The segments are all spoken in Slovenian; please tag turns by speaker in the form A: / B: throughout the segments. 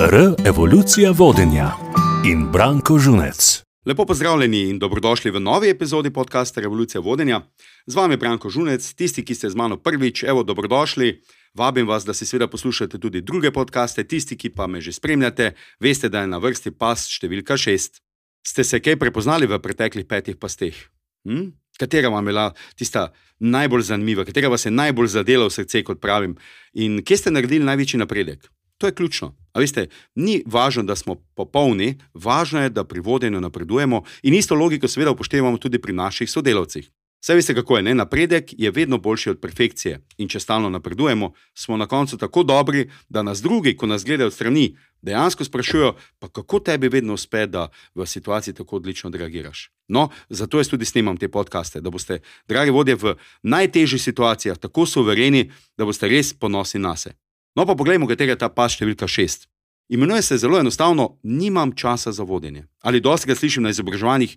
A: R. Evolucija vodenja in Branko Žunec.
B: Lepo pozdravljeni in dobrodošli v novi epizodi podcasta Revolucija vodenja. Z vami je Branko Žunec, tisti, ki ste z mano prvič, evo, dobrodošli. Vabim vas, da si seveda poslušate tudi druge podcaste, tisti, ki pa me že spremljate, veste, da je na vrsti pas številka šest. Ste se kaj prepoznali v preteklih petih pasteh? Hm? Katera vam je bila tista najbolj zanimiva, katera vas je najbolj zadela v srce, kot pravim, in kje ste naredili največji napredek? To je ključno. Veste, ni važno, da smo popolni, važno je, da pri vodenju napredujemo in isto logiko seveda upoštevamo tudi pri naših sodelavcih. Saj veste, kako je, ne? napredek je vedno boljši od perfekcije in če stalno napredujemo, smo na koncu tako dobri, da nas drugi, ko nas gledajo od strani, dejansko sprašujejo, pa kako tebi vedno uspe, da v situaciji tako odlično reagiraš. No, zato jaz tudi snimam te podkaste, da boste, dragi vodje, v najtežjih situacijah tako suvereni, da boste res ponosni na sebe. No, pa poglejmo, katera je ta pas številka šest. Imenuje se zelo enostavno: Nimam časa za vodenje. Ali dosti ga slišim na izobraževanjih,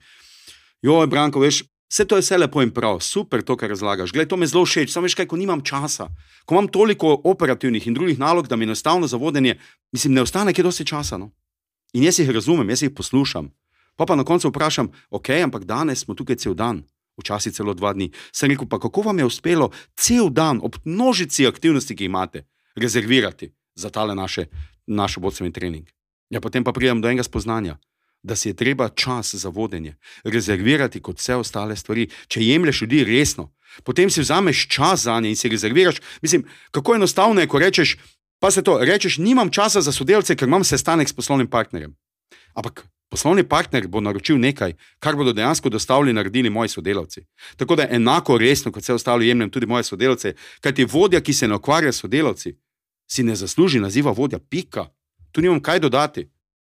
B: joj, Branko, veš, vse to je vse lepo in prav, super to, kar razlagaš. Glej, to mi zelo všeč, samo veš kaj, ko nimam časa, ko imam toliko operativnih in drugih nalog, da mi enostavno za vodenje, mislim, ne ostane kje dosti časa. No? In jaz jih razumem, jaz jih poslušam. Pa pa na koncu vprašam, ok, ampak danes smo tukaj cel dan. Včasih celo dva dni. Sem rekel, pa kako vam je uspelo cel dan ob množici aktivnosti, ki jih imate, rezervirati za tale naše, naš vodstveni trening. Ja, potem pa pridem do enega spoznanja, da si je treba čas za vodenje rezervirati kot vse ostale stvari. Če jemliš ljudi resno, potem si vzameš čas za nje in si rezerviraš. Mislim, kako enostavno je, ko rečeš, pa se to rečeš, nimam časa za sodelavce, ker imam sestanek s poslovnim partnerjem. Ampak poslovni partner bo naročil nekaj, kar bodo dejansko dostavili naredili moji sodelavci. Tako da enako resno, kot vse ostalo, jemljem tudi moje sodelavce, kajti vodja, ki se ne ukvarja s sodelavci, si ne zasluži naziva vodja, pika. Tu nimam kaj dodati.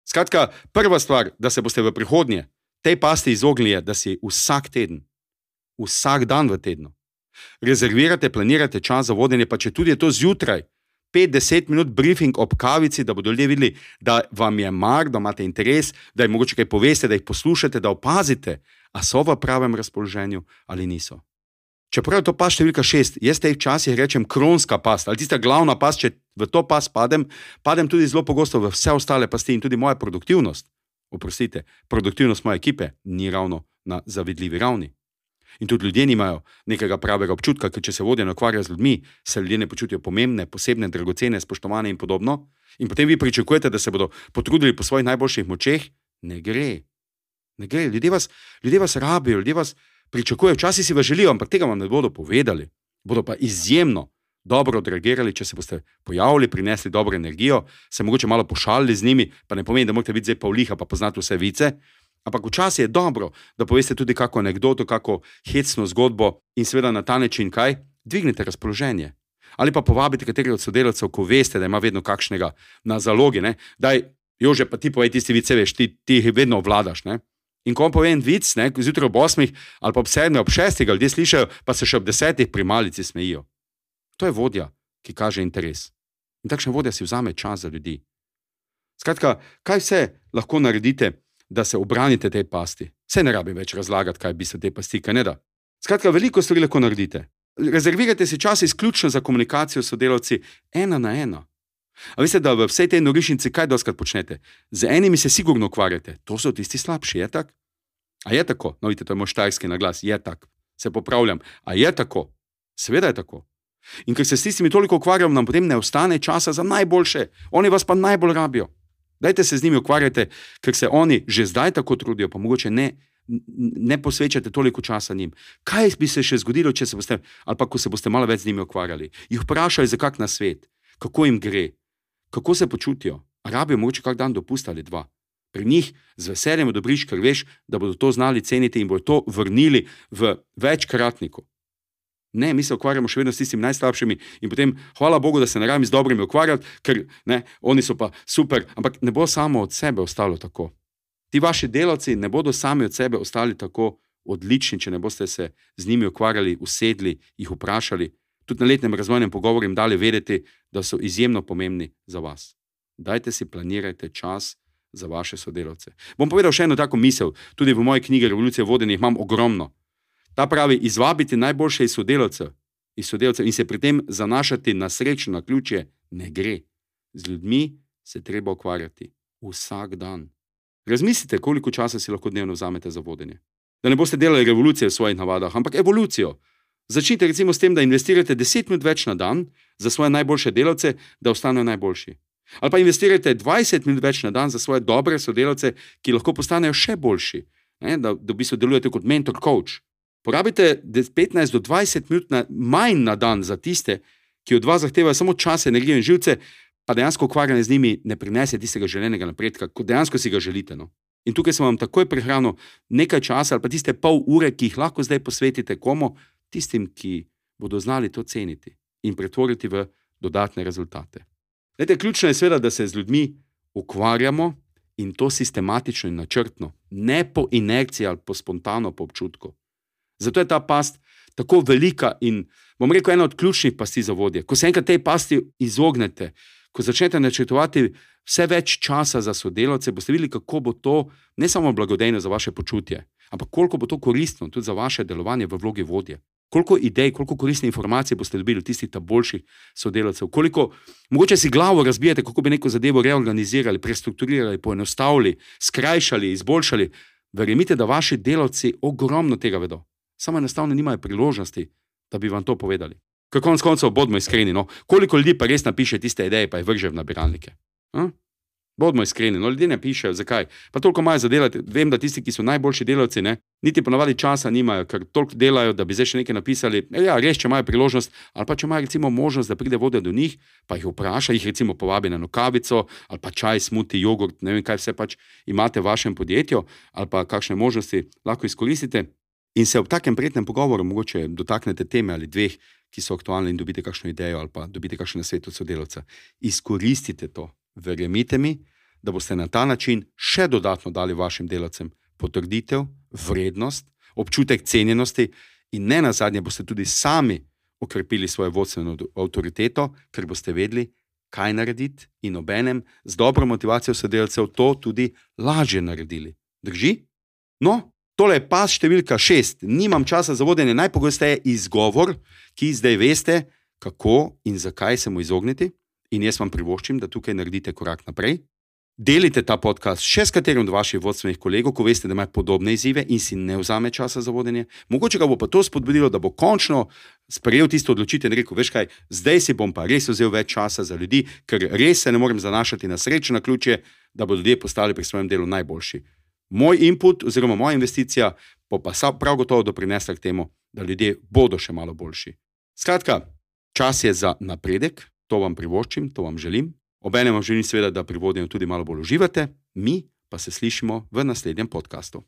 B: Skratka, prva stvar, da se boste v prihodnje tej pasti izognili, da si vsak teden, vsak dan v tednu, rezervirate, planirate čas za vodenje, pa če tudi je to zjutraj, 5-10 minut briefing ob kavici, da bodo ljudje videli, da vam je mar, da imate interes, da jim mogoče kaj poveste, da jih poslušate, da opazite, a so v pravem razpoloženju ali niso. Čeprav je to pas številka šest, jaz te včasih rečem kronska past ali tista glavna past, če v to pas padem, padem tudi zelo pogosto v vse ostale pasti in tudi moja produktivnost, oprostite, produktivnost moje ekipe ni ravno na zavidljivi ravni. In tudi ljudje nimajo nekega pravega občutka, ker če se vodje ukvarjajo z ljudmi, se ljudje ne počutijo pomembne, posebne, dragocene, spoštovane in podobno. In potem vi pričakujete, da se bodo potrudili po svojih najboljših močeh, ne gre. Ne gre. Ljudje vas, ljudje vas rabijo, ljudje vas pričakujejo, včasih si vas želijo, ampak tega vam ne bodo povedali. Bodo pa izjemno dobro odreagirali, če se boste pojavili, prinesli dobro energijo, se mogoče malo pošalili z njimi, pa ne pomeni, da morate biti zdaj pavliha, pa poznate vse vice. Ampak včasih je dobro, da poveste tudi kako anegdoto, kako hecno zgodbo in seveda na ta način kaj, dvignete razpoloženje. Ali pa povabite katerega od sodelavcev, ko veste, da ima vedno kakšnega na zalogi, ne? daj, Jože, pa ti povej tisti vice, veš, ti, ti jih vedno vladaš. Ne? In ko povem en vic, ne, zjutraj ob 8 ali pa ob 7, ob 6, ljudje slišijo, pa se še ob 10 pri malici smejijo. To je vodja, ki kaže interes. In takšen vodja si vzame čas za ljudi. Skratka, kaj vse lahko naredite, da se obranite tej pasti? Vse ne rabim več razlagati, kaj bi se te pasti, kaj ne da. Skratka, veliko stvari lahko naredite. Rezervirajte si čas izključno za komunikacijo s sodelavci, ena na ena. A veste, da v vsej tej norišnici kaj doskrat počnete? Z enimi se sigurno ukvarjate, to so tisti slabši, je tako? A je tako? No, vidite, to je moj štajski naglas, je tako. Se popravljam. A je tako? Seveda je tako. In ker se s tistimi toliko ukvarjam, nam potem ne ostane časa za najboljše, oni vas pa najbolj rabijo. Dajte se z njimi ukvarjati, ker se oni že zdaj tako trudijo, pa mogoče ne, ne posvečate toliko časa njim. Kaj bi se še zgodilo, če se boste, ali pa ko se boste malo več z njimi ukvarjali? Jih vprašaj za kak na svet, kako jim gre, kako se počutijo, rabijo mogoče kak dan dopust ali dva. Pri njih z veseljem odobriš, ker veš, da bodo to znali ceniti in bodo to vrnili v večkratniku. Ne, mi se ukvarjamo še vedno s tistimi najslabšimi in potem, hvala Bogu, da se ne rabim z dobrimi ukvarjati, ker ne, oni so pa super, ampak ne bo samo od sebe ostalo tako. Ti vaši delavci ne bodo sami od sebe ostali tako odlični, če ne boste se z njimi ukvarjali, usedli, jih vprašali, tudi na letnem razvojnem pogovoru jim dali vedeti, da so izjemno pomembni za vas. Dajte si planirajte čas za vaše sodelavce. Bom povedal še eno tako misel, tudi v moji knjigi Revolucije vodenja imam ogromno. Ta pravi, izvabiti najboljše iz sodelavcev, iz sodelavcev in se pri tem zanašati na srečo, na ključje, ne gre. Z ljudmi se treba ukvarjati vsak dan. Razmislite, koliko časa si lahko dnevno vzamete za vodenje. Da ne boste delali revolucije v svojih navadah, ampak evolucijo. Začnite recimo s tem, da investirate 10 minut več na dan za svoje najboljše delavce, da ostanejo najboljši. Ali pa investirajte 20 minut več na dan za svoje dobre sodelavce, ki lahko postanejo še boljši, ne, da, da v bistvu delujete kot mentor, coach. Porabite 15 do 20 minut na, manj na dan za tiste, ki od vas zahtevajo samo čas, energijo in živce, pa dejansko ukvarjanje z njimi ne prinese tistega želenega napredka, kot dejansko si ga želite. No. In tukaj sem vam takoj prihranil nekaj časa, ali pa tiste pol ure, ki jih lahko zdaj posvetite komu, tistim, ki bodo znali to ceniti in pretvoriti v dodatne rezultate. Lete, ključno je seveda, da se z ljudmi ukvarjamo in to sistematično in načrtno, ne po inerciji ali po spontano po občutku. Zato je ta past tako velika in bom rekel, ena od ključnih pasti za vodje. Ko se enkrat tej pasti izognete, ko začnete načrtovati vse več časa za sodelavce, boste videli, kako bo to ne samo blagodejno za vaše počutje, ampak koliko bo to koristno tudi za vaše delovanje v vlogi vodje. Koliko idej, koliko koristnih informacij boste dobili od tistih boljših sodelavcev, koliko mogoče si glavo razbijate, kako bi neko zadevo reorganizirali, prestrukturirali, poenostavili, skrajšali, izboljšali. Verjemite, da vaši delavci ogromno tega vedo, samo enostavno nimajo priložnosti, da bi vam to povedali. Kako konec koncev, bodimo iskreni, no? koliko ljudi pa res napiše tiste ideje, pa jih vrže v nabiralnike. Hm? Bodimo iskreni, no ljudje ne pišejo, zakaj. Pa toliko imajo za delati. Vem, da tisti, ki so najboljši delavci, ne, niti ponavadi časa nimajo, ker toliko delajo, da bi zdaj še nekaj napisali. E, ja, res, če imajo priložnost, ali pa če imajo recimo možnost, da pride voda do njih, pa jih vpraša, jih recimo povabi na nokavico, ali pa čaj, smuti, jogurt, ne vem, kaj vse pač imate v vašem podjetju, ali pa kakšne možnosti lahko izkoristite. In se ob takem prijetnem pogovoru mogoče dotaknete teme ali dveh, ki so aktualne in dobite kakšno idejo ali pa dobite kakšno svet od sodelavca. Izkoristite to, verjemite mi, da boste na ta način še dodatno dali vašim delavcem potrditev, vrednost, občutek cenjenosti, in ne na zadnje boste tudi sami okrepili svojo vodstveno avtoriteto, ker boste vedeli, kaj narediti, in obenem z dobro motivacijo sodelavcev to tudi lažje naredili. Drži? No, tole je pas številka šest. Nimam časa za vodenje, najpogosteje izgovor, ki zdaj veste, kako in zakaj se mu izogniti. In jaz vam privoščim, da tukaj naredite korak naprej. Delite ta podcast še s katerim od vaših vodstvenih kolegov, ko veste, da ima podobne izzive in si ne vzame časa za vodenje. Mogoče ga bo pa to spodbudilo, da bo končno sprejel tisto odločitev in rekel: Veš kaj, zdaj si bom pa res vzel več časa za ljudi, ker res se ne morem zanašati na srečo na ključe, da bodo ljudje postali pri svojem delu najboljši. Moj input oziroma moja investicija bo pa prav gotovo doprinesla k temu, da ljudje bodo še malo boljši. Skratka, čas je za napredek, To vam privoščim, to vam želim. Obenem vam želim, seveda, da pri vodenju tudi malo bolj uživate, mi pa se slišimo v naslednjem podkastu.